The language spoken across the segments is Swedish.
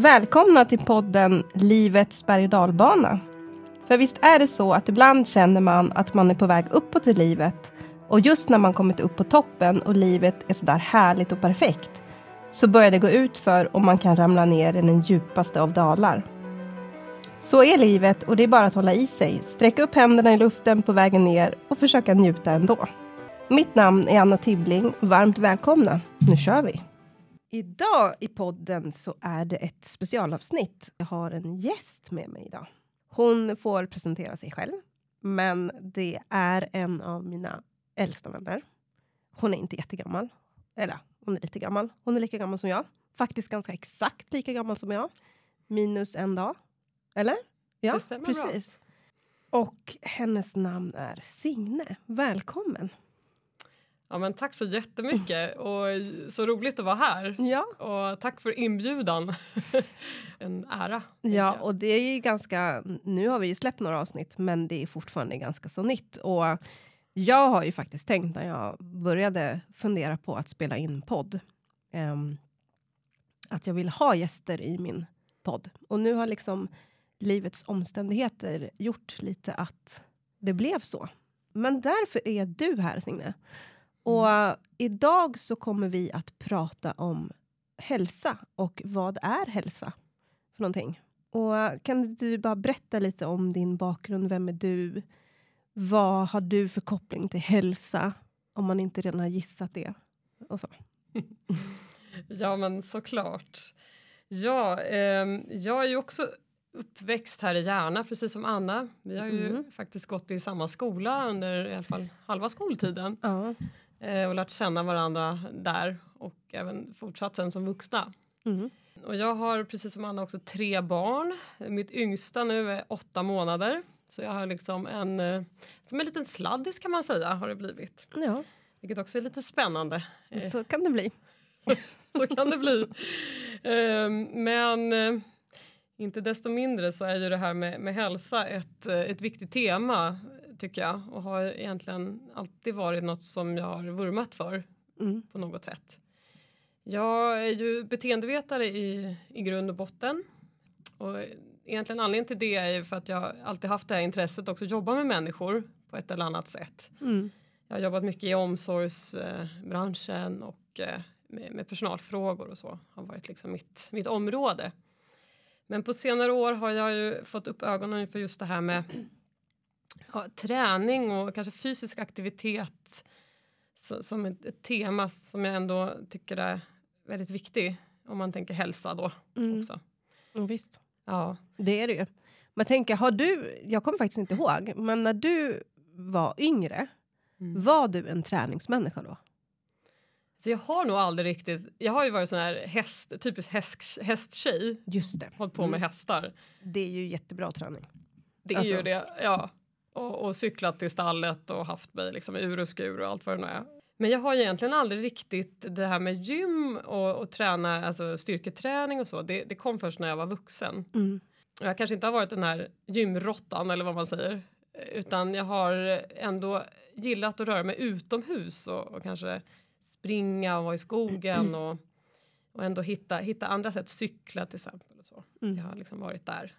Välkomna till podden Livets berg och dalbana. För visst är det så att ibland känner man att man är på väg uppåt i livet och just när man kommit upp på toppen och livet är sådär härligt och perfekt så börjar det gå ut för och man kan ramla ner i den djupaste av dalar. Så är livet och det är bara att hålla i sig, sträcka upp händerna i luften på vägen ner och försöka njuta ändå. Mitt namn är Anna Tibbling. Varmt välkomna. Nu kör vi! Idag i podden så är det ett specialavsnitt. Jag har en gäst med mig idag. Hon får presentera sig själv, men det är en av mina äldsta vänner. Hon är inte jättegammal. Eller hon är lite gammal. Hon är lika gammal som jag. Faktiskt ganska exakt lika gammal som jag. Minus en dag. Eller? Ja, precis. Och hennes namn är Signe. Välkommen! Ja, men tack så jättemycket och så roligt att vara här. Ja, Och tack för inbjudan. en ära. Ja, och det är ju ganska... Nu har vi ju släppt några avsnitt, men det är fortfarande ganska så nytt. Och jag har ju faktiskt tänkt när jag började fundera på att spela in podd ehm, att jag vill ha gäster i min podd. Och nu har liksom livets omständigheter gjort lite att det blev så. Men därför är du här, Signe. Och idag så kommer vi att prata om hälsa och vad är hälsa för någonting? Och kan du bara berätta lite om din bakgrund? Vem är du? Vad har du för koppling till hälsa? Om man inte redan har gissat det. Och så. Ja, men såklart. Ja, ehm, jag är ju också uppväxt här i Järna, precis som Anna. Vi har ju Mm. faktiskt gått i samma skola under i alla fall halva skoltiden Ja. Eh, och lärt känna varandra där och även fortsatt sen som vuxna. Mm. Och jag har precis som Anna också tre barn. Mitt yngsta nu är åtta månader. Så jag har liksom en, eh, som en liten sladdis kan man säga har det blivit. ja, Vilket också är lite spännande. Eh, så kan det bli. så kan det bli. Ehm, men inte desto mindre så är ju det här med, med hälsa ett, ett viktigt tema tycker jag. Och har egentligen alltid varit något som jag har vurmat för Mm. på något sätt. Jag är ju beteendevetare i, i grund och botten. Och egentligen anledningen till det är ju för att jag alltid haft det här intresset också att jobba med människor på ett eller annat sätt. Mm. Jag har jobbat mycket i omsorgsbranschen och eh, med, med personalfrågor och så har varit liksom mitt, mitt område. Men på senare år har jag ju fått upp ögonen för just det här med ja, träning och kanske fysisk aktivitet så, som ett, ett tema som jag ändå tycker är väldigt viktig om man tänker hälsa då Mm. också. Ja, visst. Ja. Det är det ju. Men tänker, har du, jag kommer faktiskt inte ihåg, men när du var yngre, Mm. var du en träningsmänniska då? Så jag har nog aldrig riktigt, jag har ju varit sån här häst, typisk häst, hästtjej, Just det. hållit på med Mm. hästar. Det är ju jättebra träning. Det är Alltså- ju det, ja. Och, och cyklat till stallet och haft mig liksom ur och skur och allt vad det nu är. Men jag har egentligen aldrig riktigt det här med gym och, och träna, alltså styrketräning och så. Det, det kom först när jag var vuxen. Mm. Jag kanske inte har varit den här gymrottan eller vad man säger. Utan jag har ändå gillat att röra mig utomhus och, och kanske springa och vara i skogen och, och ändå hitta, hitta andra sätt, cykla till exempel. Och så. Mm. Jag har liksom varit där.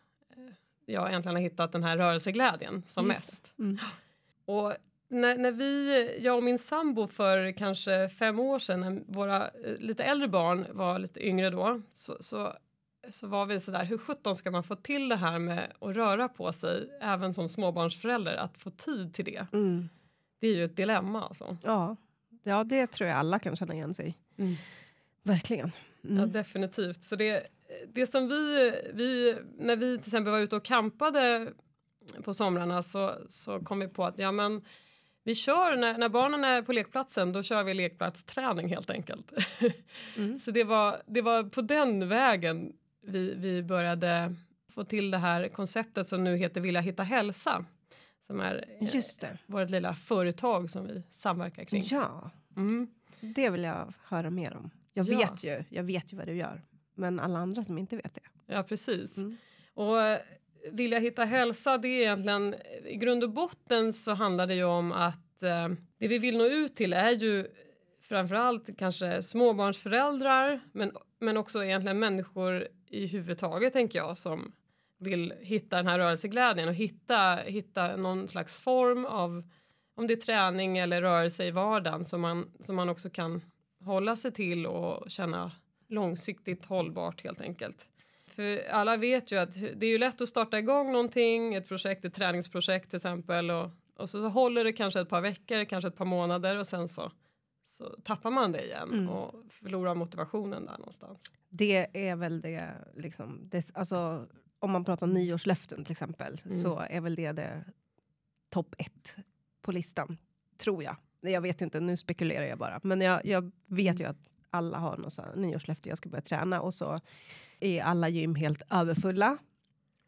Jag egentligen har hittat den här rörelseglädjen som Just mest. Mm. Och när, när vi, jag och min sambo för kanske fem år sedan, när våra eh, lite äldre barn var lite yngre då, så, så, så var vi sådär, hur sjutton ska man få till det här med att röra på sig, även som småbarnsförälder, att få tid till det? Mm. Det är ju ett dilemma alltså. Ja. ja, det tror jag alla kan känna igen sig i. Mm. Verkligen. Mm. Ja, definitivt. Så det, det som vi, vi, när vi till exempel var ute och campade på somrarna så, så kom vi på att ja, men vi kör, när, när barnen är på lekplatsen, då kör vi lekplatsträning helt enkelt. Mm. så det var, det var på den vägen vi, vi började få till det här konceptet som nu heter Vilja hitta hälsa. Som är eh, Just det. vårt lilla företag som vi samverkar kring. Ja, Mm. det vill jag höra mer om. Jag, Ja. vet, ju, jag vet ju vad du gör. Men alla andra som inte vet det. Ja, precis. Mm. Och eh, vilja hitta hälsa, det är egentligen i grund och botten så handlar det ju om att eh, det vi vill nå ut till är ju framförallt kanske småbarnsföräldrar men, men också egentligen människor i huvudtaget tänker jag som vill hitta den här rörelseglädjen och hitta, hitta någon slags form av om det är träning eller rörelse i vardagen som man, som man också kan hålla sig till och känna långsiktigt hållbart helt enkelt. För alla vet ju att det är ju lätt att starta igång någonting, ett projekt, ett träningsprojekt till exempel och, och så håller det kanske ett par veckor, kanske ett par månader och sen så, så tappar man det igen mm. och förlorar motivationen där någonstans. Det är väl det, liksom, det, alltså, om man pratar nyårslöften till exempel, mm. så är väl det, det topp ett på listan, tror jag. Jag vet inte, nu spekulerar jag bara. Men jag, jag vet ju att alla har något nyårslöfte, jag ska börja träna och så är alla gym helt överfulla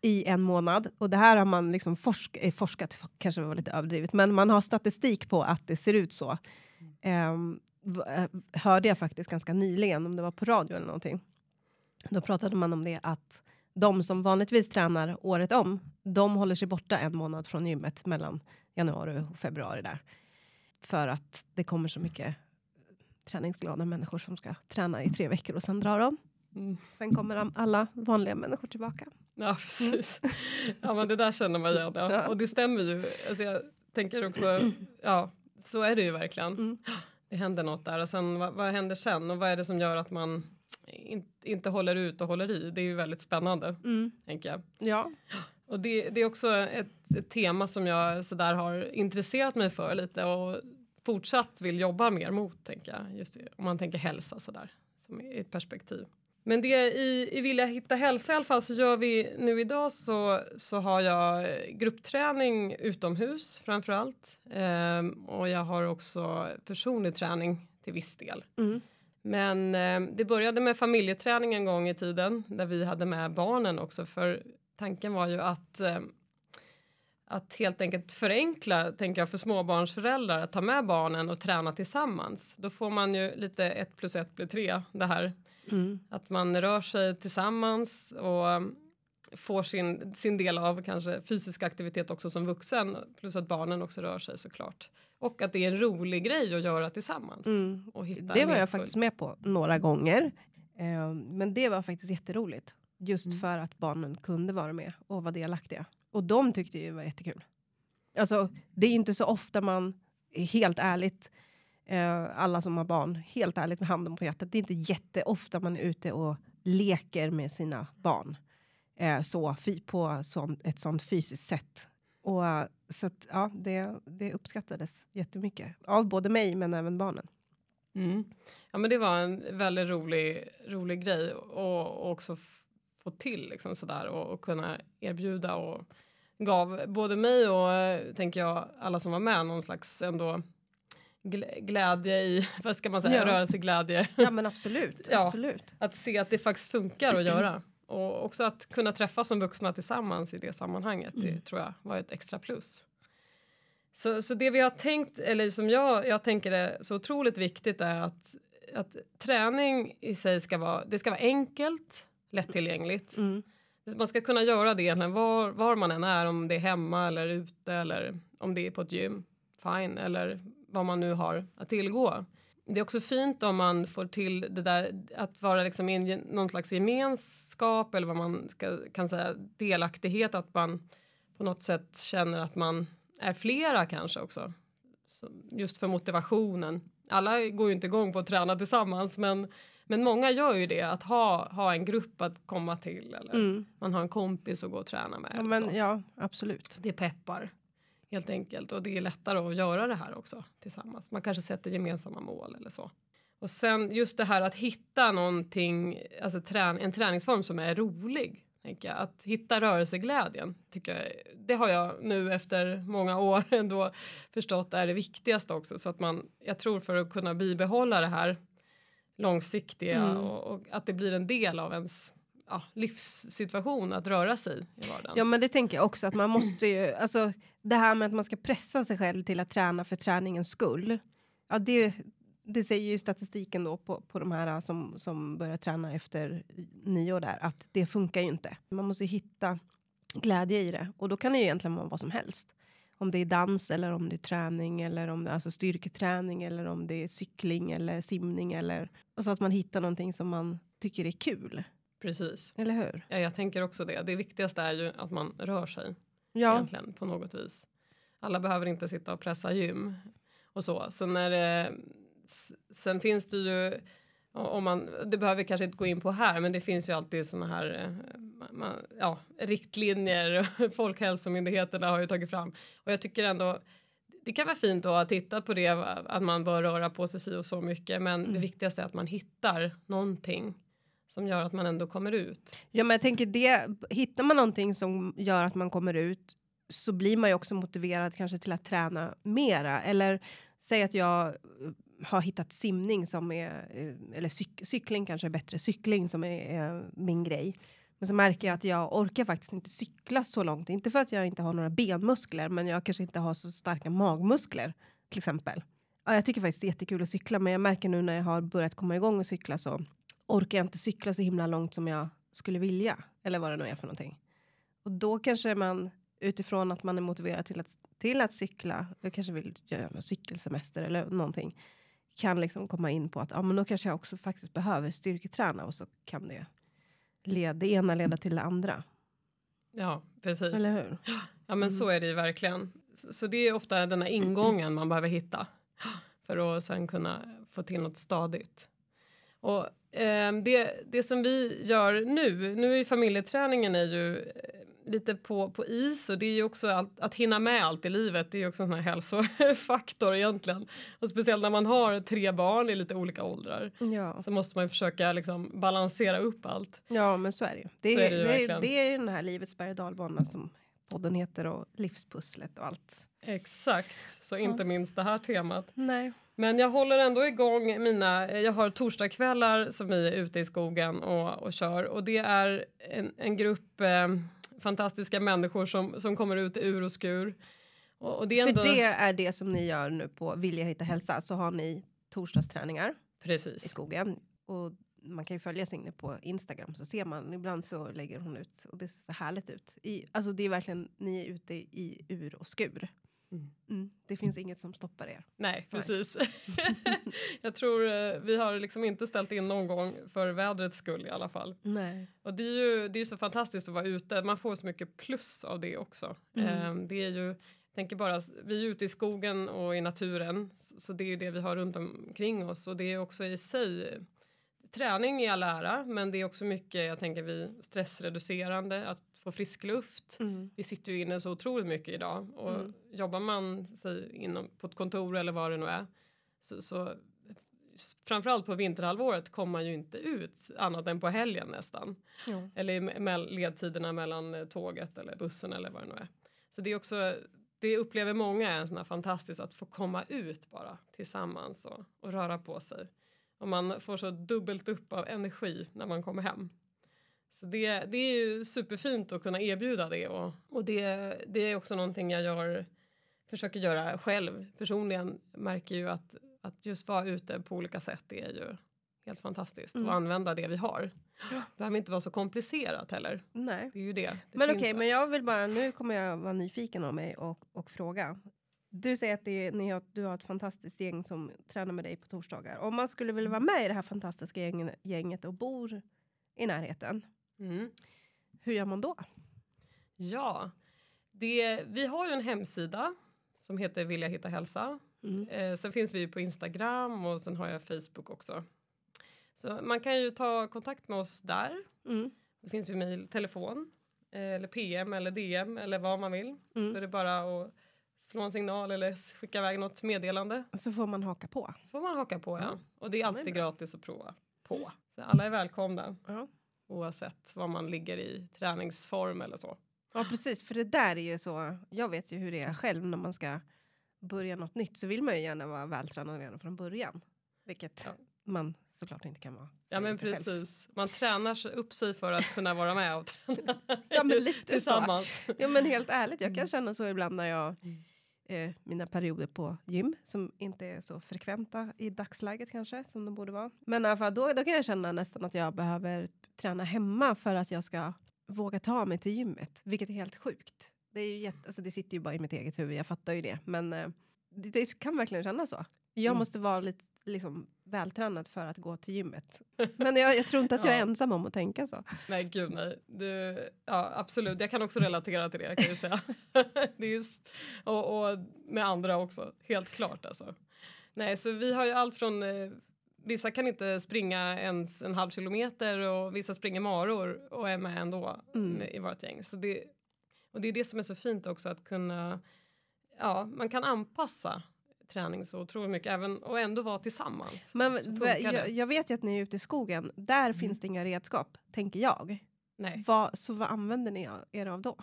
i en månad. Och det här har man liksom forsk eh, forskat, kanske var lite överdrivet, men man har statistik på att det ser ut så. Um, hörde jag faktiskt ganska nyligen, om det var på radio eller någonting. Då pratade man om det att de som vanligtvis tränar året om, de håller sig borta en månad från gymmet mellan januari och februari där. För att det kommer så mycket träningsglada människor som ska träna i tre veckor och sen drar de. Mm. Sen kommer alla vanliga människor tillbaka. Ja, precis. Ja, men det där känner man igen. Ja. ja. Och det stämmer ju. Alltså, jag tänker också, ja, så är det ju verkligen. Mm. Det händer något där och sen vad, vad händer sen och vad är det som gör att man in, inte håller ut och håller i? Det är ju väldigt spännande, mm. tänker jag. Ja. Och det, det är också ett, ett, tema som jag sådär har intresserat mig för lite och fortsatt vill jobba mer mot, tänker jag. Just om man tänker hälsa sådär, som ett perspektiv. Men det i, i Vilja hitta hälsa i alla fall så gör vi nu idag så, så har jag gruppträning utomhus framför allt. Ehm, och jag har också personlig träning till viss del. Mm. Men eh, det började med familjeträning en gång i tiden där vi hade med barnen också för tanken var ju att eh, att helt enkelt förenkla, tänker jag, för småbarnsföräldrar att ta med barnen och träna tillsammans. Då får man ju lite ett plus ett blir tre, det här mm. att man rör sig tillsammans och får sin, sin del av kanske fysisk aktivitet också som vuxen plus att barnen också rör sig såklart. Och att det är en rolig grej att göra tillsammans. Mm. Och hitta det var jag faktiskt med på några gånger. Eh, men det var faktiskt jätteroligt. Just mm. för att barnen kunde vara med och vara delaktiga. Och de tyckte ju det var jättekul. Alltså, det är inte så ofta man, helt ärligt, eh, alla som har barn, helt ärligt med handen på hjärtat, det är inte jätteofta man är ute och leker med sina barn. Eh, så, på sånt, ett sånt fysiskt sätt. Och, eh, så att, ja, det, det uppskattades jättemycket. Av både mig men även barnen. Mm. Ja men det var en väldigt rolig, rolig grej och, och också få till liksom sådär och, och kunna erbjuda och gav både mig och tänker jag alla som var med någon slags ändå glädje i, vad ska man säga, ja. rörelseglädje. Ja men absolut, ja, absolut. Att se att det faktiskt funkar att göra. Och också att kunna träffas som vuxna tillsammans i det sammanhanget, mm. det tror jag var ett extra plus. Så, så det vi har tänkt, eller som jag, jag tänker är så otroligt viktigt är att, att träning i sig ska vara, det ska vara enkelt, lättillgängligt. Mm. Man ska kunna göra det egentligen var, var man än är, om det är hemma eller ute eller om det är på ett gym. Fine, eller vad man nu har att tillgå. Det är också fint om man får till det där att vara liksom i någon slags gemenskap eller vad man ska, kan säga delaktighet, att man på något sätt känner att man är flera kanske också. Så just för motivationen. Alla går ju inte igång på att träna tillsammans men men många gör ju det, att ha, ha en grupp att komma till eller mm. man har en kompis att gå och träna med. Ja, men, ja absolut. Det peppar helt enkelt och det är lättare att göra det här också tillsammans. Man kanske sätter gemensamma mål eller så. Och sen just det här att hitta någonting, alltså trän en träningsform som är rolig. Tänker jag. Att hitta rörelseglädjen, tycker jag, det har jag nu efter många år ändå förstått är det viktigaste också. Så att man, jag tror för att kunna bibehålla det här långsiktiga mm. och, och, att det blir en del av ens ja, livssituation att röra sig i vardagen. Ja men det tänker jag också att man måste ju, alltså det här med att man ska pressa sig själv till att träna för träningens skull. Ja det, det säger ju statistiken då på, på de här som, som börjar träna efter nyår där att det funkar ju inte. Man måste hitta glädje i det och då kan det ju egentligen vara vad som helst. Om det är dans eller om det är träning eller om det alltså styrketräning eller om det är cykling eller simning eller alltså att man hittar någonting som man tycker är kul. Precis. Eller hur? Ja, jag tänker också det. Det viktigaste är ju att man rör sig Ja, egentligen på något vis. Alla behöver inte sitta och pressa gym och så. Sen, är det, sen finns det ju om man, det behöver vi kanske inte gå in på här, men det finns ju alltid såna här eh, man, ja, riktlinjer. Folkhälsomyndigheterna har ju tagit fram och jag tycker ändå det kan vara fint att ha tittat på det, att man bör röra på sig si och så mycket, men det viktigaste är att man hittar någonting som gör att man ändå kommer ut. ja men jag tänker det, hittar man någonting som gör att man kommer ut så blir man ju också motiverad kanske till att träna mera. Eller säg att jag har hittat simning som är, eh, eller cyk, cykling kanske är bättre, cykling som är, är min grej. Men så märker jag att jag orkar faktiskt inte cykla så långt. Inte för att jag inte har några benmuskler, men jag kanske inte har så starka magmuskler till exempel. Ja, jag tycker faktiskt det är jättekul att cykla, men jag märker nu när jag har börjat komma igång och cykla så orkar jag inte cykla så himla långt som jag skulle vilja. Eller vad det nu är för någonting. Och då kanske man utifrån att man är motiverad till att, till att cykla, jag kanske vill göra en cykelsemester eller någonting, kan liksom komma in på att ja, men då kanske jag också faktiskt behöver styrketräna och så kan det, leda, det ena leda till det andra. Ja, precis. Eller hur? Ja men så är det ju verkligen. Så, så det är ofta den här ingången man behöver hitta för att sen kunna få till något stadigt. Och ehm, det, det som vi gör nu, nu är ju familjeträningen är ju eh, lite på, på is och det är ju också allt, att hinna med allt i livet. Det är ju också en sån här hälsofaktor egentligen. Och speciellt när man har tre barn i lite olika åldrar Ja. så måste man ju försöka liksom balansera upp allt. ja, men så är det ju. Det, är är det ju det, det är den här livets berg och dalbana som podden heter och livspusslet och allt. Exakt, så inte minst det här temat. Nej. Men jag håller ändå igång mina, jag har torsdagskvällar som vi är ute i skogen och, och kör och det är en, en grupp eh, fantastiska människor som, som kommer ut i ur och skur. Och, och det är För ändå, det är det som ni gör nu på Vilja hitta hälsa, så har ni torsdagsträningar i Precis, skogen. Och man kan ju följa Signe på Instagram så ser man, ibland så lägger hon ut och det ser så härligt ut. I, alltså det är verkligen, ni är ute i ur och skur. Mm. Mm, det finns inget som stoppar er. nej precis. jag tror eh, vi har liksom inte ställt in någon gång för vädrets skull i alla fall. Nej. Och det är ju det är så fantastiskt att vara ute. Man får så mycket plus av det också. Mm. Eh, det är ju, tänker bara, vi är ute i skogen och i naturen. Så så det är ju det vi har runt omkring oss. Och det är också i sig träning i all ära. Men det är också mycket, jag tänker vi, stressreducerande. Att få frisk luft. Mm. Vi sitter ju inne så otroligt mycket idag. Och Mm. jobbar man säg, inom, på ett kontor eller vad det nu är. Så, så framförallt på vinterhalvåret kommer man ju inte ut annat än på helgen nästan. Ja. Eller me- ledtiderna mellan eh, tåget eller bussen eller vad det nu är. Så det är också, det upplever många är sån här fantastiskt att få komma ut bara tillsammans och, och röra på sig. Och man får så dubbelt upp av energi när man kommer hem. Så det, det är ju superfint att kunna erbjuda det och, och det, det är också någonting jag gör, försöker göra själv personligen. Märker ju att, att just vara ute på olika sätt det är ju helt fantastiskt Mm. och använda det vi har. behöver inte vara så komplicerat heller. Nej. Det är ju det. det Men okej, där. men jag vill bara, nu kommer jag vara nyfiken av mig och, och fråga. Du säger att det är, ni har, du har ett fantastiskt gäng som tränar med dig på torsdagar. Om man skulle vilja vara med i det här fantastiska gängen, gänget och bor i närheten, Mm. hur gör man då? Ja, det, vi har ju en hemsida som heter Vilja hitta hälsa. Mm. Eh, sen finns vi på Instagram och sen har jag Facebook också. Så man kan ju ta kontakt med oss där. Mm. Det finns ju mejl, telefon eh, eller PM eller DM eller vad man vill. Mm. Så är det bara att slå en signal eller skicka iväg något meddelande. Så får man haka på. får man haka på ja. Och det är alltid bra. gratis att prova på. Så alla är välkomna Ja. oavsett var man ligger i träningsform eller så. ja, precis. För det där är ju så. Jag vet ju hur det är själv när man ska börja något nytt så vill man ju gärna vara vältränad redan från början. Vilket Ja. man såklart inte kan vara. Ja men precis. Man tränar upp sig för att kunna vara med och träna Ja, men lite så. tillsammans. Ja men helt ärligt, jag kan Mm. känna så ibland när jag Mm. Eh, mina perioder på gym som inte är så frekventa i dagsläget kanske som de borde vara. Men i alla fall, då, då kan jag känna nästan att jag behöver träna hemma för att jag ska våga ta mig till gymmet, vilket är helt sjukt. Det, är ju jätte, alltså det sitter ju bara i mitt eget huvud, jag fattar ju det. Men eh, det, det kan verkligen kännas så. Jag Mm. måste vara lite liksom, vältränad för att gå till gymmet. Men jag, jag tror inte att jag är Ja. ensam om att tänka så. Nej, gud nej. Du, ja, absolut, jag kan också relatera till det kan jag säga. det är och, och med andra också, helt klart alltså. Nej, så vi har ju allt från eh, Vissa kan inte springa ens en halv kilometer och vissa springer maror och är med ändå med, i vårt gäng. Så det, och det är det som är så fint också att kunna, ja, man kan anpassa träning så otroligt mycket även, och ändå vara tillsammans. Men jag, jag vet ju att ni är ute i skogen. Där finns det inga redskap, tänker jag. Nej. Vad, så vad använder ni er av då?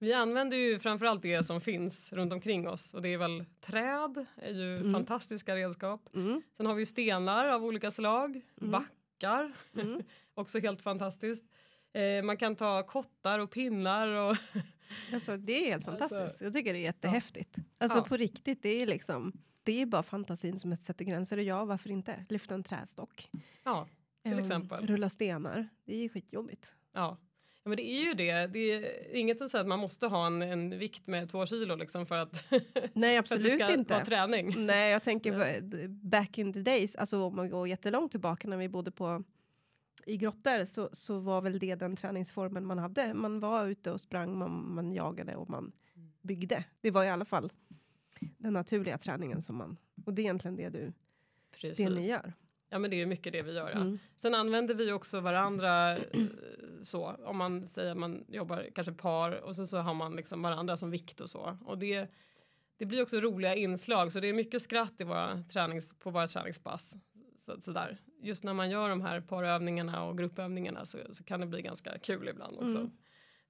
Vi använder ju framförallt det som finns runt omkring oss och det är väl träd, är ju fantastiska redskap. Mm. Sen har vi ju stenar av olika slag, backar, också helt fantastiskt. Eh, man kan ta kottar och pinnar och Alltså, det är helt Alltså, fantastiskt. jag tycker det är jättehäftigt. Alltså Ja. på riktigt, det är liksom det är bara fantasin som sätter gränser. Och ja, varför inte? Lyfta en trästock. ja, till Ehm, exempel. Rulla stenar. Det är ju skitjobbigt. Ja. ja, men det är ju det. Det är inget säga att man måste ha en, en vikt med två kilo liksom för att, Nej, för att det absolut ska inte. vara träning. Nej, jag tänker back in the days, alltså om man går jättelångt tillbaka när vi bodde på i grottor så, så var väl det den träningsformen man hade. Man var ute och sprang, man, man jagade och man byggde. Det var i alla fall den naturliga träningen som man, och det är egentligen det du, Precis. det ni gör. Ja men det är mycket det vi gör. Ja. Mm. Sen använder vi också varandra eh, så. Om man säger man jobbar kanske par och så, så har man liksom varandra som vikt och så. Och det, det blir också roliga inslag så det är mycket skratt i våra tränings, på våra träningspass. Så, så där. Just när man gör de här parövningarna och gruppövningarna så, så kan det bli ganska kul ibland också. Mm.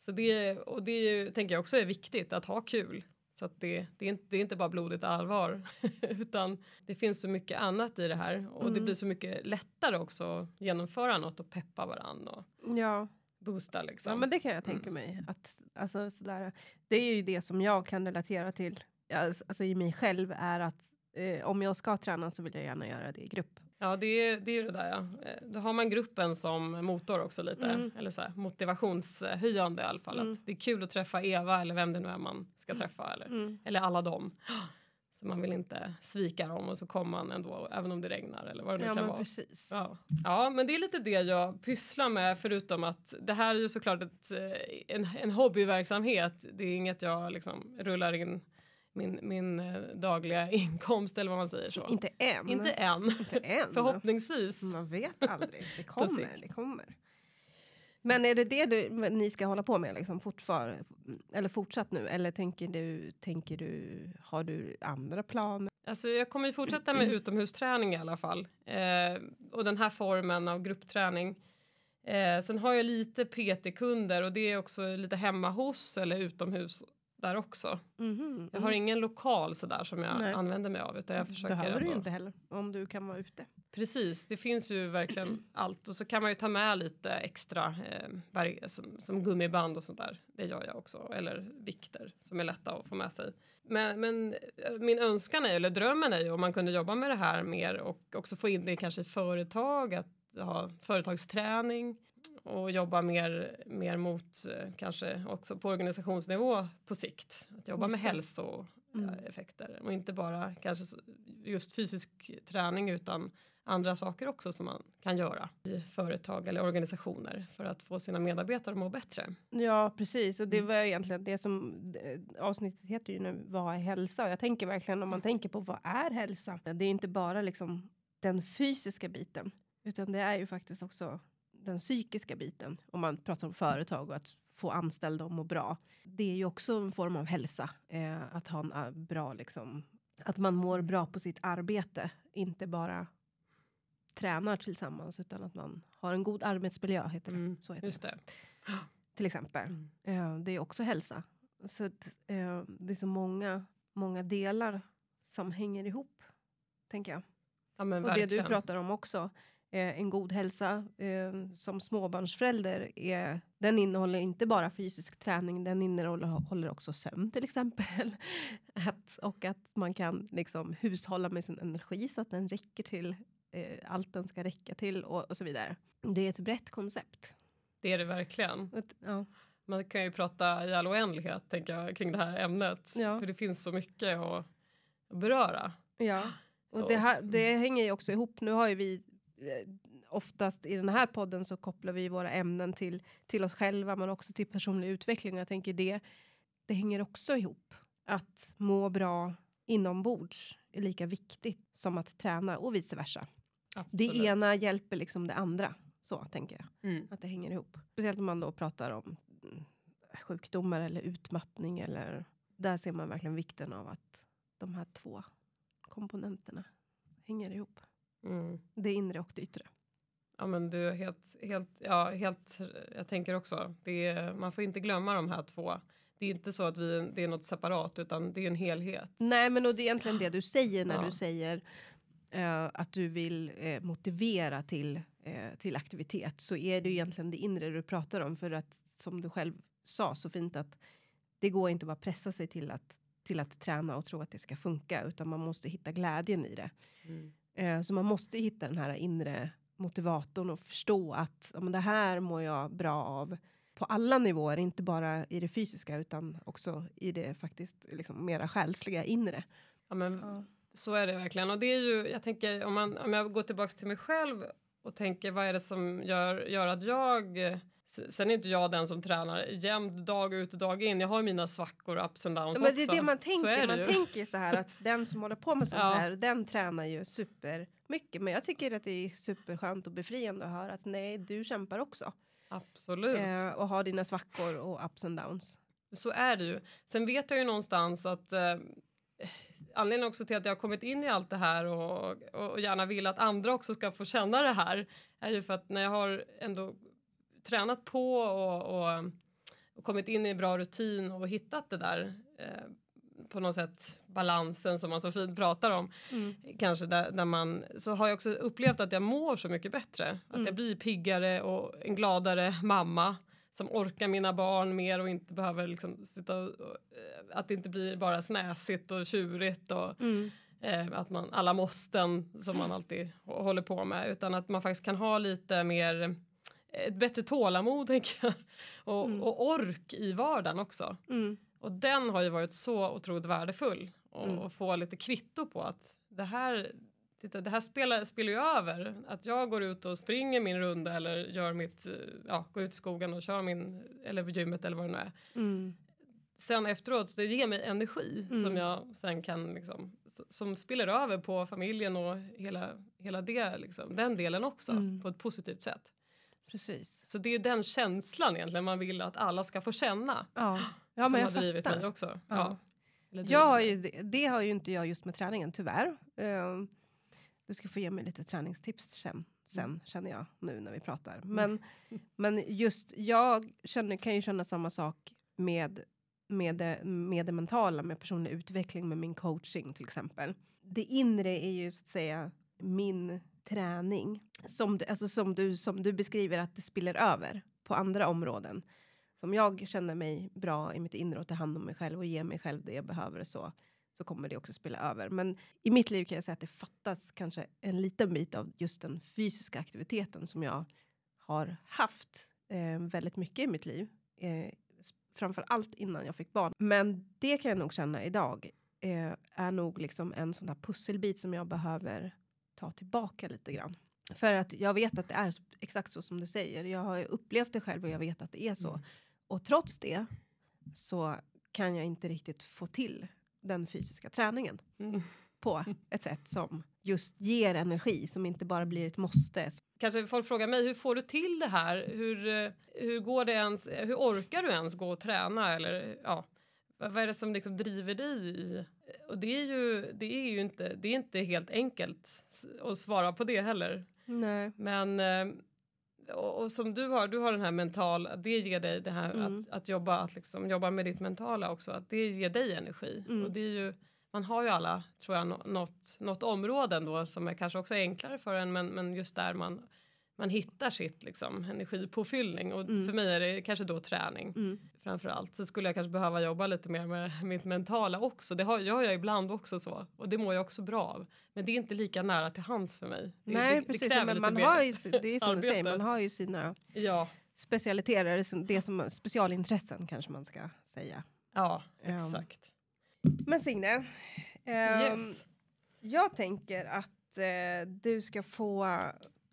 Så det, och det är ju, tänker jag också är viktigt att ha kul. Så att det, det, är inte, det är inte bara blodigt allvar utan det finns så mycket annat i det här och Mm. det blir så mycket lättare också att genomföra något och peppa varandra och Ja, boosta liksom. ja men det kan jag tänka mig. Att, alltså, sådär, det är ju det som jag kan relatera till, ja, alltså i mig själv, är att eh, om jag ska träna så vill jag gärna göra det i grupp. Ja det är, det är det där ja. Eh, Då har man gruppen som motor också lite. Mm. Eller så här, motivationshöjande i alla fall. Mm. Det är kul att träffa Eva eller vem det nu är man ska träffa. Eller, Mm. eller alla dem. Så man vill inte svika dem och så kommer man ändå även om det regnar eller vad det nu Ja, kan vara. precis. Ja. ja, men det är lite det jag pysslar med förutom att det här är ju såklart ett, eh, en, en hobbyverksamhet. Det är inget jag liksom rullar in min, min eh, dagliga inkomst eller vad man säger så. Inte än. Inte än, Inte än. förhoppningsvis. Man vet aldrig. Det kommer, det kommer. Men är det det du, ni ska hålla på med liksom fortfar, eller fortsatt nu? Eller tänker du, tänker du, har du andra planer? Alltså jag kommer ju fortsätta med utomhusträning i alla fall. Eh, och den här formen av gruppträning. Eh, sen har jag lite PT-kunder och det är också lite hemma hos eller utomhus där också. Jag har ingen lokal sådär som jag Nej. använder mig av utan jag försöker Behöver du ju ändå- inte heller, om du kan vara ute. Precis, det finns ju verkligen allt och så kan man ju ta med lite extra eh, som, som gummiband och sånt där. Det gör jag också, eller vikter som är lätta att få med sig. Men, men eh, min önskan är, eller drömmen är ju om man kunde jobba med det här mer och också få in det kanske i företag, att ha företagsträning och jobba mer, mer mot eh, kanske också på organisationsnivå på sikt. Att jobba med Just det. hälsoeffekter och inte bara kanske just fysisk träning utan andra saker också som man kan göra i företag eller organisationer för att få sina medarbetare att må bättre. Ja, precis. Och det var egentligen det som eh, avsnittet heter ju nu, vad är hälsa? Och jag tänker verkligen om man tänker på vad är hälsa? Det är inte bara liksom den fysiska biten, utan det är ju faktiskt också den psykiska biten. Om man pratar om företag och att få anställda att må bra. Det är ju också en form av hälsa. Eh, att ha en eh, bra liksom, att man mår bra på sitt arbete, inte bara tränar tillsammans utan att man har en god arbetsmiljö. Heter det. Mm, Så heter det Just det. till exempel. Eh, det är också hälsa. Så att, eh, det är så många, många delar som hänger ihop, tänker jag. Ja, Och det verkligen. du pratar om också, eh, en god hälsa eh, som småbarnsförälder, är, den innehåller inte bara fysisk träning, den innehåller håller också sömn till exempel. att, och att man kan liksom hushålla med sin energi så att den räcker till eh, allt den ska räcka till och, och så vidare. Det är ett brett koncept. Det är det verkligen. Ett- Ja. man kan ju prata i all oändlighet tänker jag, kring det här ämnet. Ja. För det finns så mycket att, beröra. Ja, och det, här, det hänger ju också ihop. Nu har ju vi oftast i den här podden så kopplar vi våra ämnen till, till oss själva men också till personlig utveckling. Och jag tänker det, det hänger också ihop. Att må bra inombords är lika viktigt som att träna och vice versa. Det Absolut. ena hjälper liksom det andra. Så tänker jag. Mm. Att det hänger ihop. Speciellt om man då pratar om mm, sjukdomar eller utmattning. Eller, där ser man verkligen vikten av att de här två komponenterna hänger ihop. Mm. Det inre och det yttre. Ja men du är helt, helt, ja helt, jag tänker också, det är, man får inte glömma de här två. Det är inte så att vi, det är något separat utan det är en helhet. Nej men och det är egentligen det du säger när Ja. du säger eh, att du vill eh, motivera till, eh, till aktivitet. Så är det ju egentligen det inre du pratar om. För att som du själv sa så fint att det går inte bara pressa sig till att, till att träna och tro att det ska funka. Utan man måste hitta glädjen i det. Mm. Eh, så man måste hitta den här inre motivatorn och förstå att ja, men det här mår jag bra av på alla nivåer, inte bara i det fysiska utan också i det faktiskt liksom mera själsliga inre. Ja men så är det verkligen och det är ju, jag tänker om, man, om jag går tillbaks till mig själv och tänker vad är det som gör, gör att jag Sen är inte jag den som tränar jämt dag ut och dag in. Jag har mina svackor ups and downs Ja, men det är också. det man tänker. det Man ju. tänker så här att den som håller på med sånt Ja. här, den tränar ju super mycket. Men jag tycker att det är superskönt och befriande att höra att nej, du kämpar också. Absolut. Eh, och har dina svackor och ups and downs. Så är det ju. Sen vet jag ju någonstans att eh, anledningen också till att jag har kommit in i allt det här och, och, och gärna vill att andra också ska få känna det här är ju för att när jag har ändå tränat på och, och, och kommit in i bra rutin och hittat det där eh, på något sätt balansen som man så fint pratar om kanske där, där man så har jag också upplevt att jag mår så mycket bättre. Att jag blir piggare och en gladare mamma som orkar mina barn mer och inte behöver liksom sitta och, och eh, att det inte blir bara snäsigt och tjurigt och eh, att man alla måsten som man alltid hå- håller på med utan att man faktiskt kan ha lite mer ett bättre tålamod tänker jag och, och ork i vardagen också. Mm. Och den har ju varit så otroligt värdefull och, Mm. och få lite kvitto på att det här Titta, det här spelar, spelar ju över. Att jag går ut och springer min runda eller gör mitt, eh, ja, går ut i skogen och kör min, eller på gymmet eller vad det nu är. Mm. Sen efteråt, det ger mig energi Mm. som jag sen kan liksom, som spiller över på familjen och hela, hela det, liksom, den delen också Mm. på ett positivt sätt. Precis. Så det är ju den känslan egentligen man vill att alla ska få känna. Ja, ja som men har jag drivit fattar. mig också. Ja. Ja. Jag har ju, det, har ju inte jag just med träningen, tyvärr. Um, du ska få ge mig lite träningstips sen, sen känner jag nu när vi pratar. Men, men just jag känner, kan ju känna samma sak med, med, det, med det mentala, med personlig utveckling, med min coaching till exempel. Det inre är ju så att säga min träning. Som, du- alltså som, du, som du beskriver att det spiller över på andra områden. Som jag känner mig bra i mitt inre och tar hand om mig själv och ger mig själv det jag behöver så, så kommer det också spela över. Men i mitt liv kan jag säga att det fattas kanske en liten bit av just den fysiska aktiviteten som jag har haft eh, väldigt mycket i mitt liv. Eh, framför allt innan jag fick barn. Men det kan jag nog känna idag eh, är nog liksom en sån där pusselbit som jag behöver ta tillbaka lite grann. För att jag vet att det är exakt så som du säger. Jag har upplevt det själv och jag vet att det är så. Och trots det så kan jag inte riktigt få till den fysiska träningen Mm. på ett sätt som just ger energi som inte bara blir ett måste. Kanske folk frågar mig, hur får du till det här? Hur, eh, hur går det ens? Hur orkar du ens gå och träna? Eller ja, vad vad är det som liksom driver dig? i- Och det är ju, det är ju inte, det är inte helt enkelt att svara på det heller. Nej. Men eh, och, och som du har, du har den här mentala, det ger dig det här Mm. att, att jobba, att liksom jobba med ditt mentala också, att det ger dig energi. Mm. Och det är ju, man har ju alla, tror jag, nå- något, något områden då som är kanske också enklare för en, men, men just där man, man hittar sitt liksom, energipåfyllning. Och Mm. för mig är det kanske då träning Mm. framför allt. Så skulle jag kanske behöva jobba lite mer med mitt mentala också. Det har, gör jag ibland också så. Och det mår jag också bra av. Men det är inte lika nära till hands för mig. Det, Nej, det, precis. Det men man har ju, det är som du säger, man har ju sina, Ja, specialiteter, det som specialintressen kanske man ska säga. Ja, Um, exakt. Men Signe, ehm, yes. jag tänker att eh, du ska få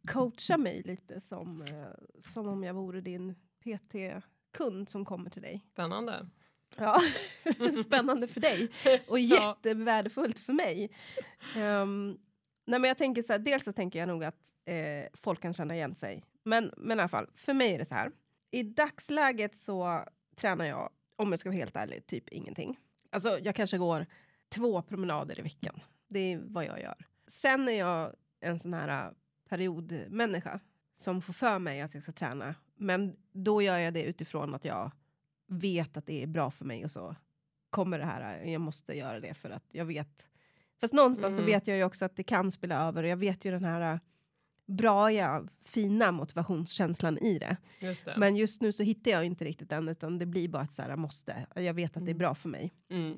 coacha mig lite som, eh, som om jag vore din PT-kund som kommer till dig. Spännande. Ja, spännande för dig och jättevärdefullt för mig. Ehm, nej men jag tänker så här, dels så tänker jag nog att eh, folk kan känna igen sig. Men, men i alla fall, för mig är det så här. I dagsläget så tränar jag, om jag ska vara helt ärlig, typ ingenting. Alltså jag kanske går två promenader i veckan. Det är vad jag gör. Sen är jag en sån här periodmänniska som får för mig att jag ska träna. Men då gör jag det utifrån att jag vet att det är bra för mig och så kommer det här, äh, jag måste göra det för att jag vet. Fast någonstans så Mm. vet jag ju också att det kan spela över och jag vet ju den här äh, bra, ja, fina motivationskänslan i det. Just det. Men just nu så hittar jag inte riktigt den utan det blir bara ett så här, jag måste. Jag vet att det är Mm. bra för mig. Mm.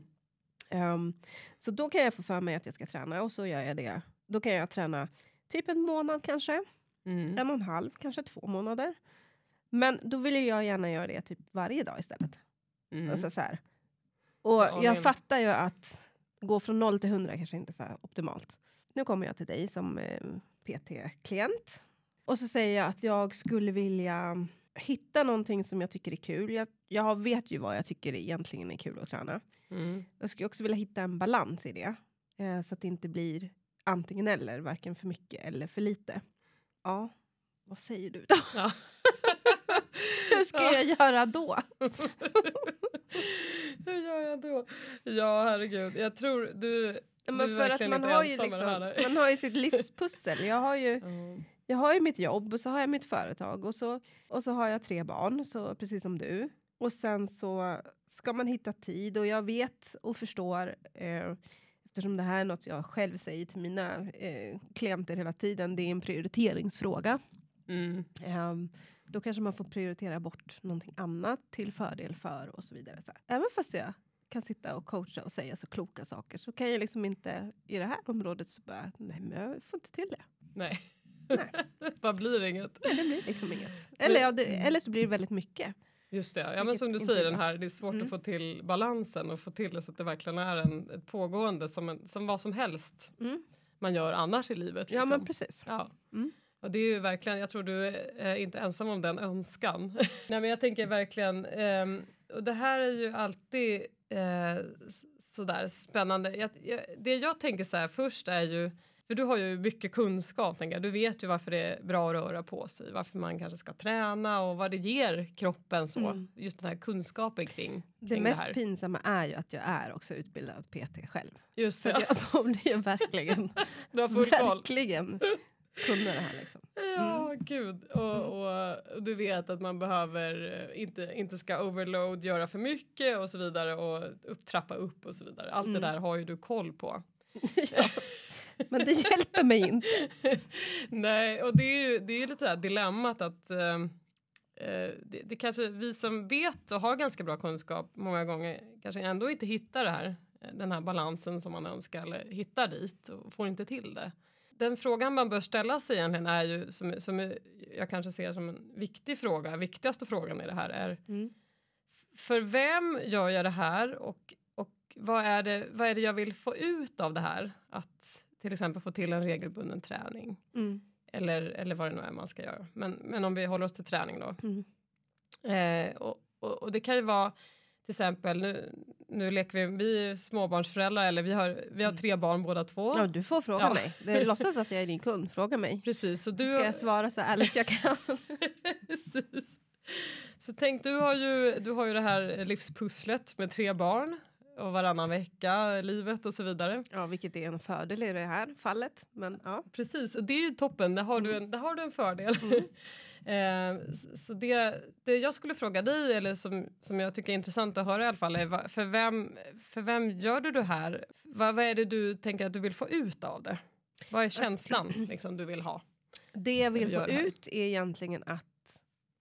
Ehm, så då kan jag få för mig att jag ska träna och så gör jag det. Då kan jag träna typ en månad kanske, Mm. en och en halv, kanske två månader. Men då vill ju jag gärna göra det typ varje dag istället. Mm. Alltså så här. Och Ja, jag men- fattar ju att gå från noll till hundra kanske inte är så optimalt. Nu kommer jag till dig som eh, PT-klient. Och så säger jag att jag skulle vilja hitta någonting som jag tycker är kul. Jag, jag vet ju vad jag tycker egentligen är kul att träna. Mm. Jag skulle också vilja hitta en balans i det. Eh, så att det inte blir antingen eller, varken för mycket eller för lite. Ja, vad säger du då? Ja. Hur ska jag göra då? Hur gör jag då? Ja, herregud. Jag tror du... Ja, du Men är för att man har, ju liksom, man har ju sitt livspussel. Jag har ju, Ja. jag har ju mitt jobb och så har jag mitt företag och så, och så har jag tre barn, så, precis som du. Och sen så ska man hitta tid och jag vet och förstår eh, eftersom det här är något jag själv säger till mina eh, klienter hela tiden, det är en prioriteringsfråga. Mm. Ehm, då kanske man får prioritera bort någonting annat till fördel för och så vidare. Så här. Även fast jag kan sitta och coacha och säga så kloka saker så kan jag liksom inte i det här området så bara, nej men jag får inte till det. Nej. Nej. Vad blir inget? Nej, det blir liksom inget. Eller, ja, det, eller så blir det väldigt mycket. Just det, ja men som du säger den här, det är svårt Mm. att få till balansen och få till det så att det verkligen är en, ett pågående som, en, som vad som helst Mm. man gör annars i livet. Ja Liksom. men precis. Ja. Mm. Och det är ju verkligen, jag tror du är inte ensam om den önskan. Nej men jag tänker verkligen, ehm, och det här är ju alltid s- sådär spännande. Jag, jag, det jag tänker så här först är ju, för du har ju mycket kunskap, du vet ju varför det är bra att röra på sig, varför man kanske ska träna och vad det ger kroppen så. Mm. Just den här kunskapen kring, Det kring mest det här. pinsamma är ju att jag är också utbildad PT själv. Just Så det, jag borde ju verkligen, du har verkligen kunna det här liksom. Ja, gud. Och, och, och du vet att man behöver eh, inte, inte ska overload, göra för mycket och så vidare och upp, trappa upp och så vidare. Allt Mm. det där har ju du koll på. ja. Men det hjälper mig inte. Nej, och det är ju det är lite det här dilemmat att eh, eh, det, det kanske vi som vet och har ganska bra kunskap många gånger kanske ändå inte hittar det här, den här balansen som man önskar eller hittar dit och får inte till det. Den frågan man bör ställa sig egentligen är ju som, som jag kanske ser som en viktig fråga, viktigaste frågan i det här är Mm. för vem gör jag det här och, och vad, är det, vad är det jag vill få ut av det här? Att till exempel få till en regelbunden träning. Mm. Eller, eller vad det nu är man ska göra. Men, men om vi håller oss till träning då. Mm. Eh, och, och, och det kan ju vara till exempel, nu, nu leker vi, vi är småbarnsföräldrar eller vi har, vi har tre barn båda två. Ja, du får fråga Ja. mig. Det låtsas att jag är din kund. Fråga mig. Precis, så du Ska jag svara så ärligt jag kan. Precis. Så tänk, du har, ju, du har ju det här livspusslet med tre barn och varannan vecka, livet och så vidare. Ja, vilket är en fördel i det här fallet. Men ja. Precis, och det är ju toppen, där har du en, där har du en fördel. eh, s- så det, det jag skulle fråga dig, eller som, som jag tycker är intressant att höra i alla fall, är för vem, för vem gör du det här? Vad, vad är det du tänker att du vill få ut av det? Vad är känslan liksom, du vill ha? Det jag vill få ut är egentligen att,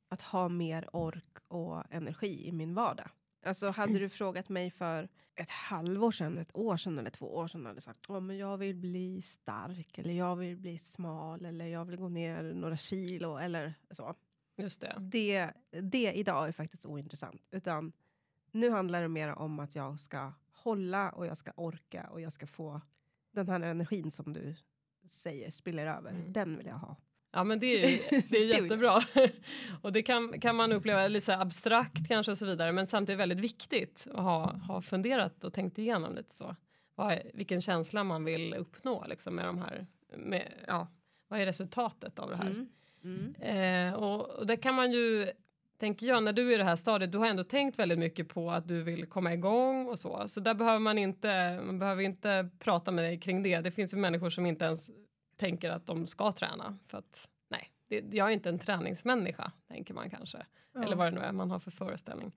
att ha mer ork och energi i min vardag. Alltså hade du frågat mig för ett halvår sedan, ett år sedan eller två år sedan hade sagt oh, men jag vill bli stark eller jag vill bli smal eller jag vill gå ner några kilo eller så. Just det. det, det idag är faktiskt ointressant. Utan nu handlar det mer om att jag ska hålla och jag ska orka och jag ska få den här energin som du säger spiller över. Mm. Den vill jag ha. Ja men det är, ju- det är jättebra. och det kan, kan man uppleva lite abstrakt kanske och så vidare men samtidigt väldigt viktigt att ha, ha funderat och tänkt igenom lite så. Vad vilken känsla man vill uppnå liksom med de här, med, ja, vad är resultatet av det här? Mm. Mm. Eh, och, och det kan man ju, tänker jag, när du är i det här stadiet, du har ändå tänkt väldigt mycket på att du vill komma igång och så. Så där behöver man inte, man behöver inte prata med dig kring det. Det finns ju människor som inte ens tänker att de ska träna. För att, nej, det, jag är inte en träningsmänniska, tänker man kanske. Ja. Eller vad det nu är man har för föreställning.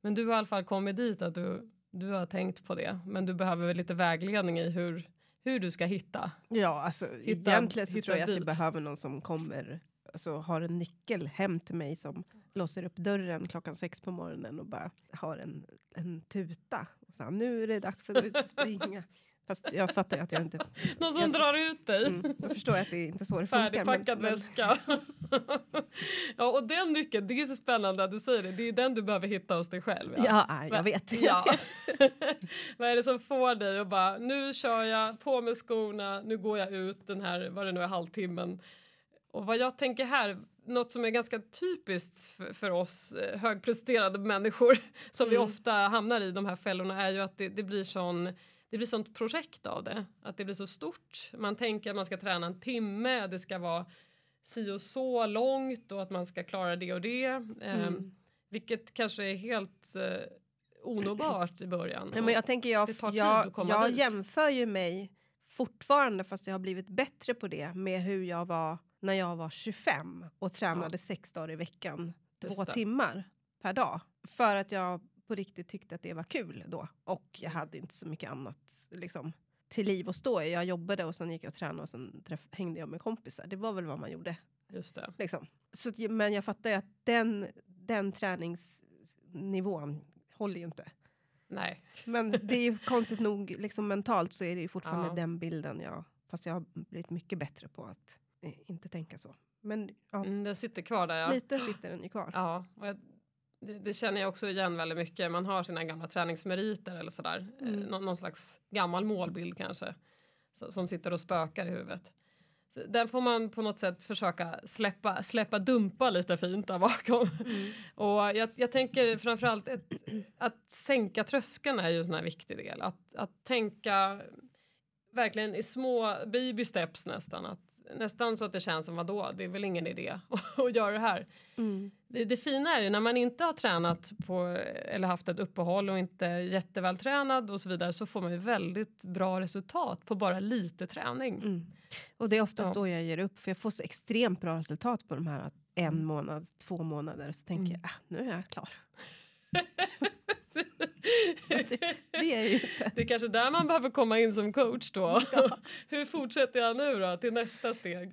Men du har i alla fall kommit dit att du, du har tänkt på det. Men du behöver väl lite vägledning i hur, hur du ska hitta. Ja, alltså Hitta- egentligen så hitta tror jag att jag dit. behöver någon som kommer, alltså har en nyckel hem till mig som låser upp dörren klockan sex på morgonen och bara har en, en tuta. Och så här, nu är det dags att gå ut och springa. Fast jag fattar att jag inte... Någon som Jag- drar ut dig. Mm, jag förstår att det är inte så det funkar. Färdigpackad men- väska. ja, och den nyckeln, det är så spännande att du säger det. Det är den du behöver hitta hos dig själv. Ja, ja jag vet. Ja. vad är det som får dig att bara, nu kör jag, på med skorna, nu går jag ut den här, vad det nu är, halvtimmen. Och vad jag tänker här, något som är ganska typiskt för, för oss eh, högpresterande människor som vi Mm. ofta hamnar i de här fällorna är ju att det, det blir sån det blir sånt projekt av det, att det blir så stort. Man tänker att man ska träna en timme, det ska vara si och så långt och att man ska klara det och det. Ehm, Mm. vilket kanske är helt eh, onåbart i början. Nej, men jag tänker jag, jag, jag jämför ju mig fortfarande, fast jag har blivit bättre på det, med hur jag var när jag var 25 och tränade sex dagar i veckan, Just två det. timmar per dag. För att jag på riktigt tyckte att det var kul då. Och jag hade inte så mycket annat liksom, till liv att stå i. Jag jobbade och sen gick jag och tränade och sen träff- hängde jag med kompisar. Det var väl vad man gjorde. Just det. Liksom. Så, men jag fattar ju att den, den träningsnivån håller ju inte. Nej. Men det är ju konstigt nog, liksom mentalt så är det ju fortfarande Ja. den bilden jag... Fast jag har blivit mycket bättre på att eh, inte tänka så. Men ja, Mm, det sitter kvar där ja. lite sitter den ju kvar. Ja, och jag, det, det känner jag också igen väldigt mycket. Man har sina gamla träningsmeriter eller sådär. Eh, Mm. någon, någon slags gammal målbild kanske. Så, som sitter och spökar i huvudet. Så den får man på något sätt försöka släppa, släppa dumpa lite fint där bakom. Mm. Och jag, jag tänker framförallt ett, att sänka tröskeln är ju en sån här viktig del. Att, att tänka verkligen i små baby steps nästan. Att, nästan så att det känns som vadå, det är väl ingen idé att göra det här. Mm. Det, det fina är ju när man inte har tränat på eller haft ett uppehåll och inte jättevältränad och så vidare så får man ju väldigt bra resultat på bara lite träning. Mm. Och det är oftast Ja. då jag ger upp, för jag får så extremt bra resultat på de här en månad, två månader. Så tänker Mm. jag, ah, nu är jag klar. Det, det är ju inte. Det är kanske där man behöver komma in som coach då. Hur fortsätter jag nu då till nästa steg?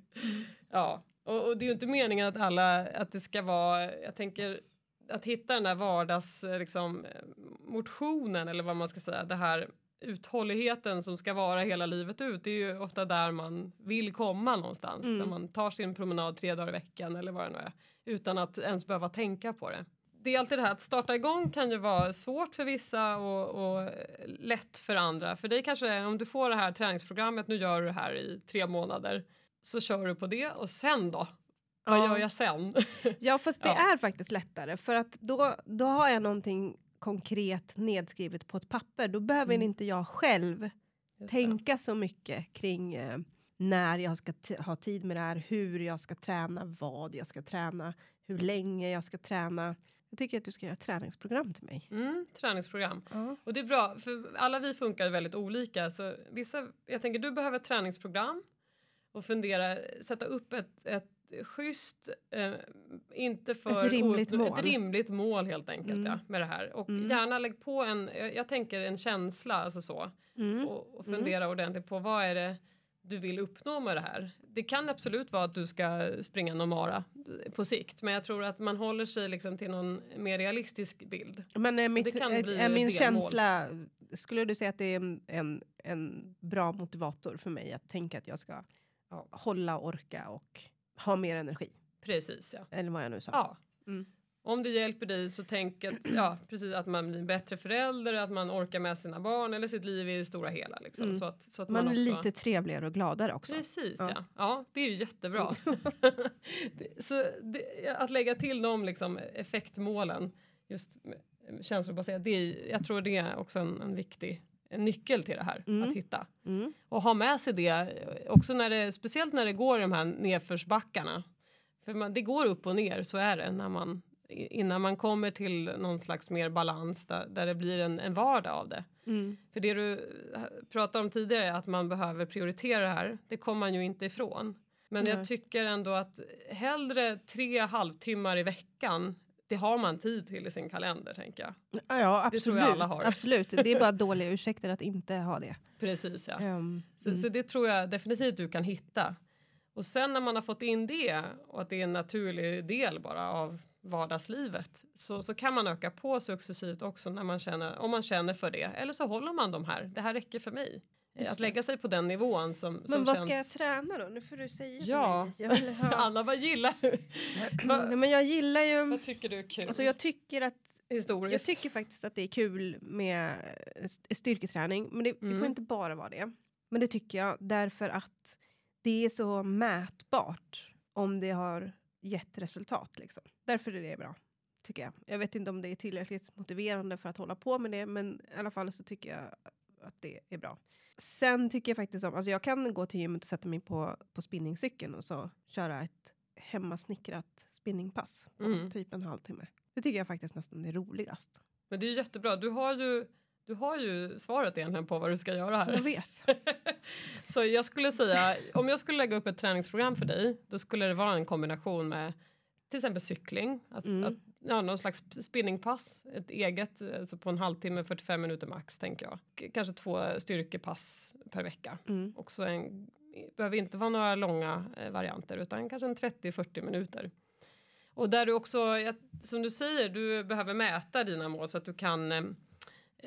Ja, och, och det är ju inte meningen att alla, att det ska vara, jag tänker att hitta den där vardags, eh, liksom, motionen eller vad man ska säga, det här uthålligheten som ska vara hela livet ut. Det är ju ofta där man vill komma någonstans. Mm. Där man tar sin promenad tre dagar i veckan eller vad det nu är. Utan att ens behöva tänka på det. Det är alltid det här att starta igång kan ju vara svårt för vissa och, och lätt för andra. För dig kanske det är, om du får det här träningsprogrammet, nu gör du det här i tre månader. Så kör du på det och sen då? Vad Ja. gör jag sen? Ja, fast det Ja. är faktiskt lättare. För att då, då har jag någonting konkret nedskrivet på ett papper. Då behöver Mm. inte jag själv Just det. tänka så mycket kring eh, när jag ska ha tid med det här, hur jag ska träna, vad jag ska träna, hur länge jag ska träna. Jag tycker att du ska göra träningsprogram till mig. Mm, träningsprogram. Ja. Och det är bra, för alla vi funkar väldigt olika. Så vissa, jag tänker du behöver ett träningsprogram och fundera, sätta upp ett, ett schysst, eh, inte för Ett rimligt o- mål. ett rimligt mål helt enkelt Mm. ja, med det här. Och Mm. gärna lägg på en, jag, jag tänker en känsla, alltså så. Mm. Och, och fundera ordentligt på vad är det du vill uppnå med det här. Det kan absolut vara att du ska springa någon mara på sikt, men jag tror att man håller sig liksom till någon mer realistisk bild. Men är, mitt, är, är min känsla, skulle du säga att det är en, en, en bra motivator för mig att tänka att jag ska Ja. hålla, orka och ha mer energi? Precis ja. Eller vad jag nu sa. ja. Mm. Om det hjälper dig så tänk att, ja, precis, att man blir en bättre förälder, att man orkar med sina barn eller sitt liv i det stora hela. Liksom. Mm. Så att, så att Man man, är också... lite trevligare och gladare också. Precis Ja. ja. ja. det är ju jättebra. Det- så det, att lägga till de liksom, effektmålen, just känslobaserat, det är, jag tror det är också en, en viktig en nyckel till det här Mm. att hitta. Mm. Och ha med sig det också när det, speciellt när det går i de här nedförsbackarna. För man, det går upp och ner, så är det när man innan man kommer till någon slags mer balans där, där det blir en, en vardag av det. Mm. För det du eh, pratade om tidigare, att man behöver prioritera det här, det kommer man ju inte ifrån. Men Nej. jag tycker ändå att hellre tre halvtimmar i veckan, det har man tid till i sin kalender, tänker jag. Ja, ja, Det tror absolut. jag alla har. absolut. Det är bara dåliga ursäkter att inte ha det. Precis, ja. Ehm, Så, mm. så det tror jag definitivt du kan hitta. Och sen när man har fått in det och att det är en naturlig del bara av vardagslivet så, så kan man öka på successivt också när man känner, om man känner för det. Eller så håller man de här, det här räcker för mig. Just Att lägga sig på den nivån som, som Men vad känns... ska jag träna då? Nu får du säga till Ja. mig. Jag, ha... Anna, vad gillar du? Nej, vad, men jag gillar ju... vad tycker du är kul? Alltså jag tycker att jag Historiskt? tycker faktiskt att det är kul med st- styrketräning. Men det, det får Mm. inte bara vara det. Men det tycker jag därför att det är så mätbart om det har gett resultat. Liksom. Därför är det bra. Tycker jag. Jag vet inte om det är tillräckligt motiverande för att hålla på med det. Men i alla fall så tycker jag att det är bra. Sen tycker jag faktiskt om, alltså jag kan gå till gymmet och sätta mig på, på spinningcykeln och så köra ett hemmasnickrat spinningpass Mm. typ en halvtimme. Det tycker jag faktiskt nästan är roligast. Men det är jättebra. Du har ju, du har ju svaret egentligen på vad du ska göra här. Jag vet. Så jag skulle säga, om jag skulle lägga upp ett träningsprogram för dig, då skulle det vara en kombination med till exempel cykling, att, Mm. att, ja, någon slags spinningpass, ett eget, alltså på en halvtimme, 45 minuter max tänker jag. K- Kanske två styrkepass per vecka. Mm. Också en, behöver inte vara några långa eh, varianter utan kanske en 30-40 minuter. Och där du också, som du säger, du behöver mäta dina mål så att du kan eh,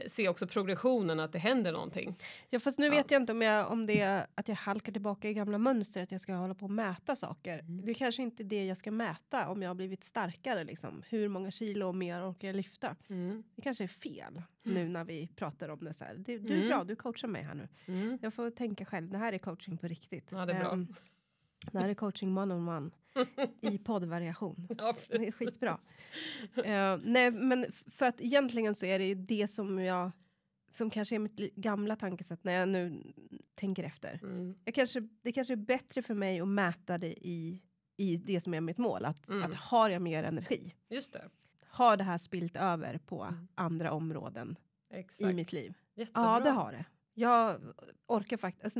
se också progressionen, att det händer någonting. Ja, fast nu Ja. vet jag inte om, jag, om det är att jag halkar tillbaka i gamla mönster, att jag ska hålla på och mäta saker. Mm. Det är kanske inte det jag ska mäta om jag har blivit starkare. Liksom. Hur många kilo mer orkar jag lyfta? Mm. Det kanske är fel nu när vi pratar om det så här. Du, du är Mm. bra, du coachar mig här nu. Mm. Jag får tänka själv, det här är coaching på riktigt. Ja, det är bra. Ehm, det här är coaching one on one i poddvariation. Ja, Det är skitbra. Eh, nej, men för att egentligen så är det ju det som jag som kanske är mitt gamla tankesätt när jag nu tänker efter. Mm. Jag kanske, det kanske är bättre för mig att mäta det i, i det som är mitt mål. Att, Mm. att har jag mer energi? Just det. Har det här spilt över på Mm. andra områden Exakt. i mitt liv? Jättebra. Ja, det har det. Jag orkar faktiskt, alltså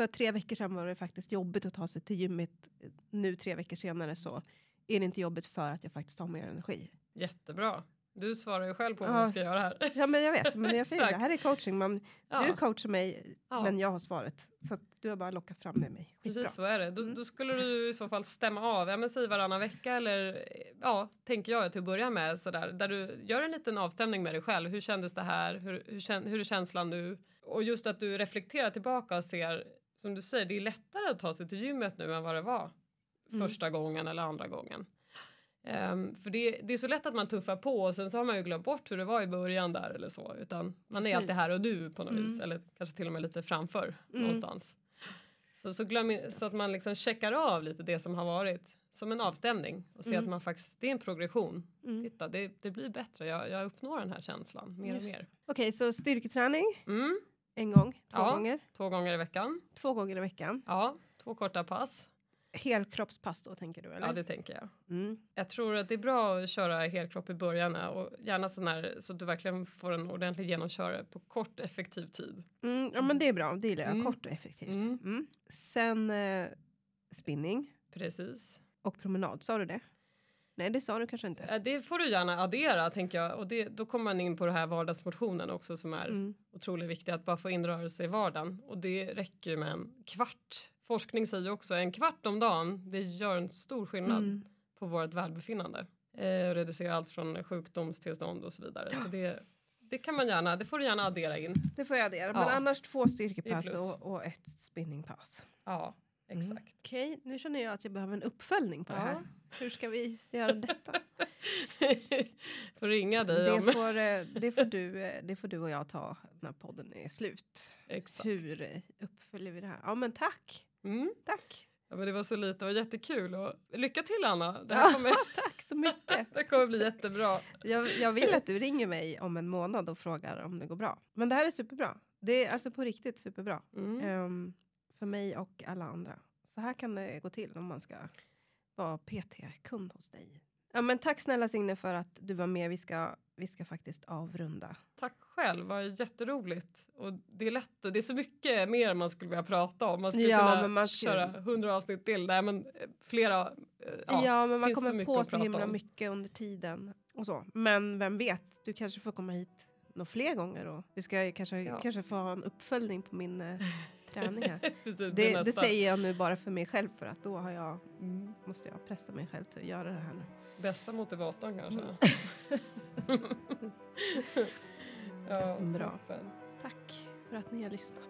för tre veckor sedan var det faktiskt jobbigt att ta sig till gymmet. Nu tre veckor senare så är det inte jobbigt för att jag faktiskt har mer energi. Jättebra. Du svarar ju själv på vad Ja. du ska göra här. Ja men jag vet, men jag säger det här är coaching. Man, Ja, Du coachar mig Ja. men jag har svaret. Så att du har bara lockat fram med mig. Skitbra. precis så är det. Då, Mm. då skulle du i så fall stämma av, ja men säg varannan vecka eller ja, tänker jag till att börja med sådär, där du gör en liten avstämning med dig själv. Hur kändes det här? Hur, hur, hur är känslan nu? Och just att du reflekterar tillbaka och ser, som du säger, det är lättare att ta sig till gymmet nu än vad det var Mm. första gången eller andra gången. Ehm, för det, det är så lätt att man tuffar på och sen så har man ju glömt bort hur det var i början där eller så. Utan man är Precis. alltid här och nu på något Mm. vis. Eller kanske till och med lite framför Mm. någonstans. Så, så, glöm, så att man liksom checkar av lite det som har varit som en avstämning och ser Mm. att man faktiskt, det är en progression. Mm. Titta, det, det blir bättre, jag, jag uppnår den här känslan mer Just. och mer. Okej, så styrketräning Mm, en gång, två Ja. gånger, två gånger i veckan. två gånger i veckan. Ja, två korta pass. Helkroppspass då tänker du eller? Ja, det tänker jag. mm. Jag tror att det är bra att köra helkropp i början och gärna sån här, så att du verkligen får en ordentlig genomkörare på kort effektiv tid. Mm, ja men det är bra, det gillar jag. Mm. Kort och effektivt. Mm. Mm. Sen eh, spinning Precis. och promenad, sa du det? Nej det sa du kanske inte. Det får du gärna addera tänker jag och det, då kommer man in på det här vardagsmotionen också som är Mm. otroligt viktigt att bara få in rörelse i vardagen och det räcker ju med en kvart. Forskning säger också en kvart om dagen, det gör en stor skillnad Mm. på vårt välbefinnande. Eh, och reducerar allt från sjukdomstillstånd och så vidare. Så det, det kan man gärna, det får du gärna addera in. Det får jag addera. Men Ja. annars två styrkepass och, och ett spinningpass. Ja, Exakt. Okej, nu känner jag att jag behöver en uppföljning på det Ja. här. Hur ska vi göra detta? får ringa dig Det om... får, eh, det, får du, eh, det får du och jag ta när podden är slut. Exakt. Hur eh, uppföljer vi det här? Ja men tack! Mm. Tack! Ja, men det var så lite, det var jättekul. Och lycka till Anna! Det här kommer, tack så mycket! det kommer bli jättebra. Jag, jag vill att du ringer mig om en månad och frågar om det går bra. Men det här är superbra. Det är alltså på riktigt superbra. Mm. Ehm, för mig och alla andra. Så här kan det gå till om man ska vara PT-kund hos dig. Ja, men tack snälla Signe för att du var med. Vi ska, vi ska faktiskt avrunda. Tack själv, var jätteroligt. Och det är lätt och det är så mycket mer man skulle vilja prata om. Man skulle Ja, kunna man skulle- köra hundra avsnitt till. Nej, men eh, flera. eh, Ja, Ja, men man så kommer mycket på så himla om. mycket under tiden. Och så. Men vem vet, du kanske får komma hit några fler gånger. Och vi ska kanske, Ja. kanske få en uppföljning på min träning här. Precis, det Det, säger jag nu bara för mig själv för att då har jag, Mm. måste jag pressa mig själv till att göra det här nu. Bästa motivatorn kanske. Mm. ja, Bra. Tack för att ni har lyssnat.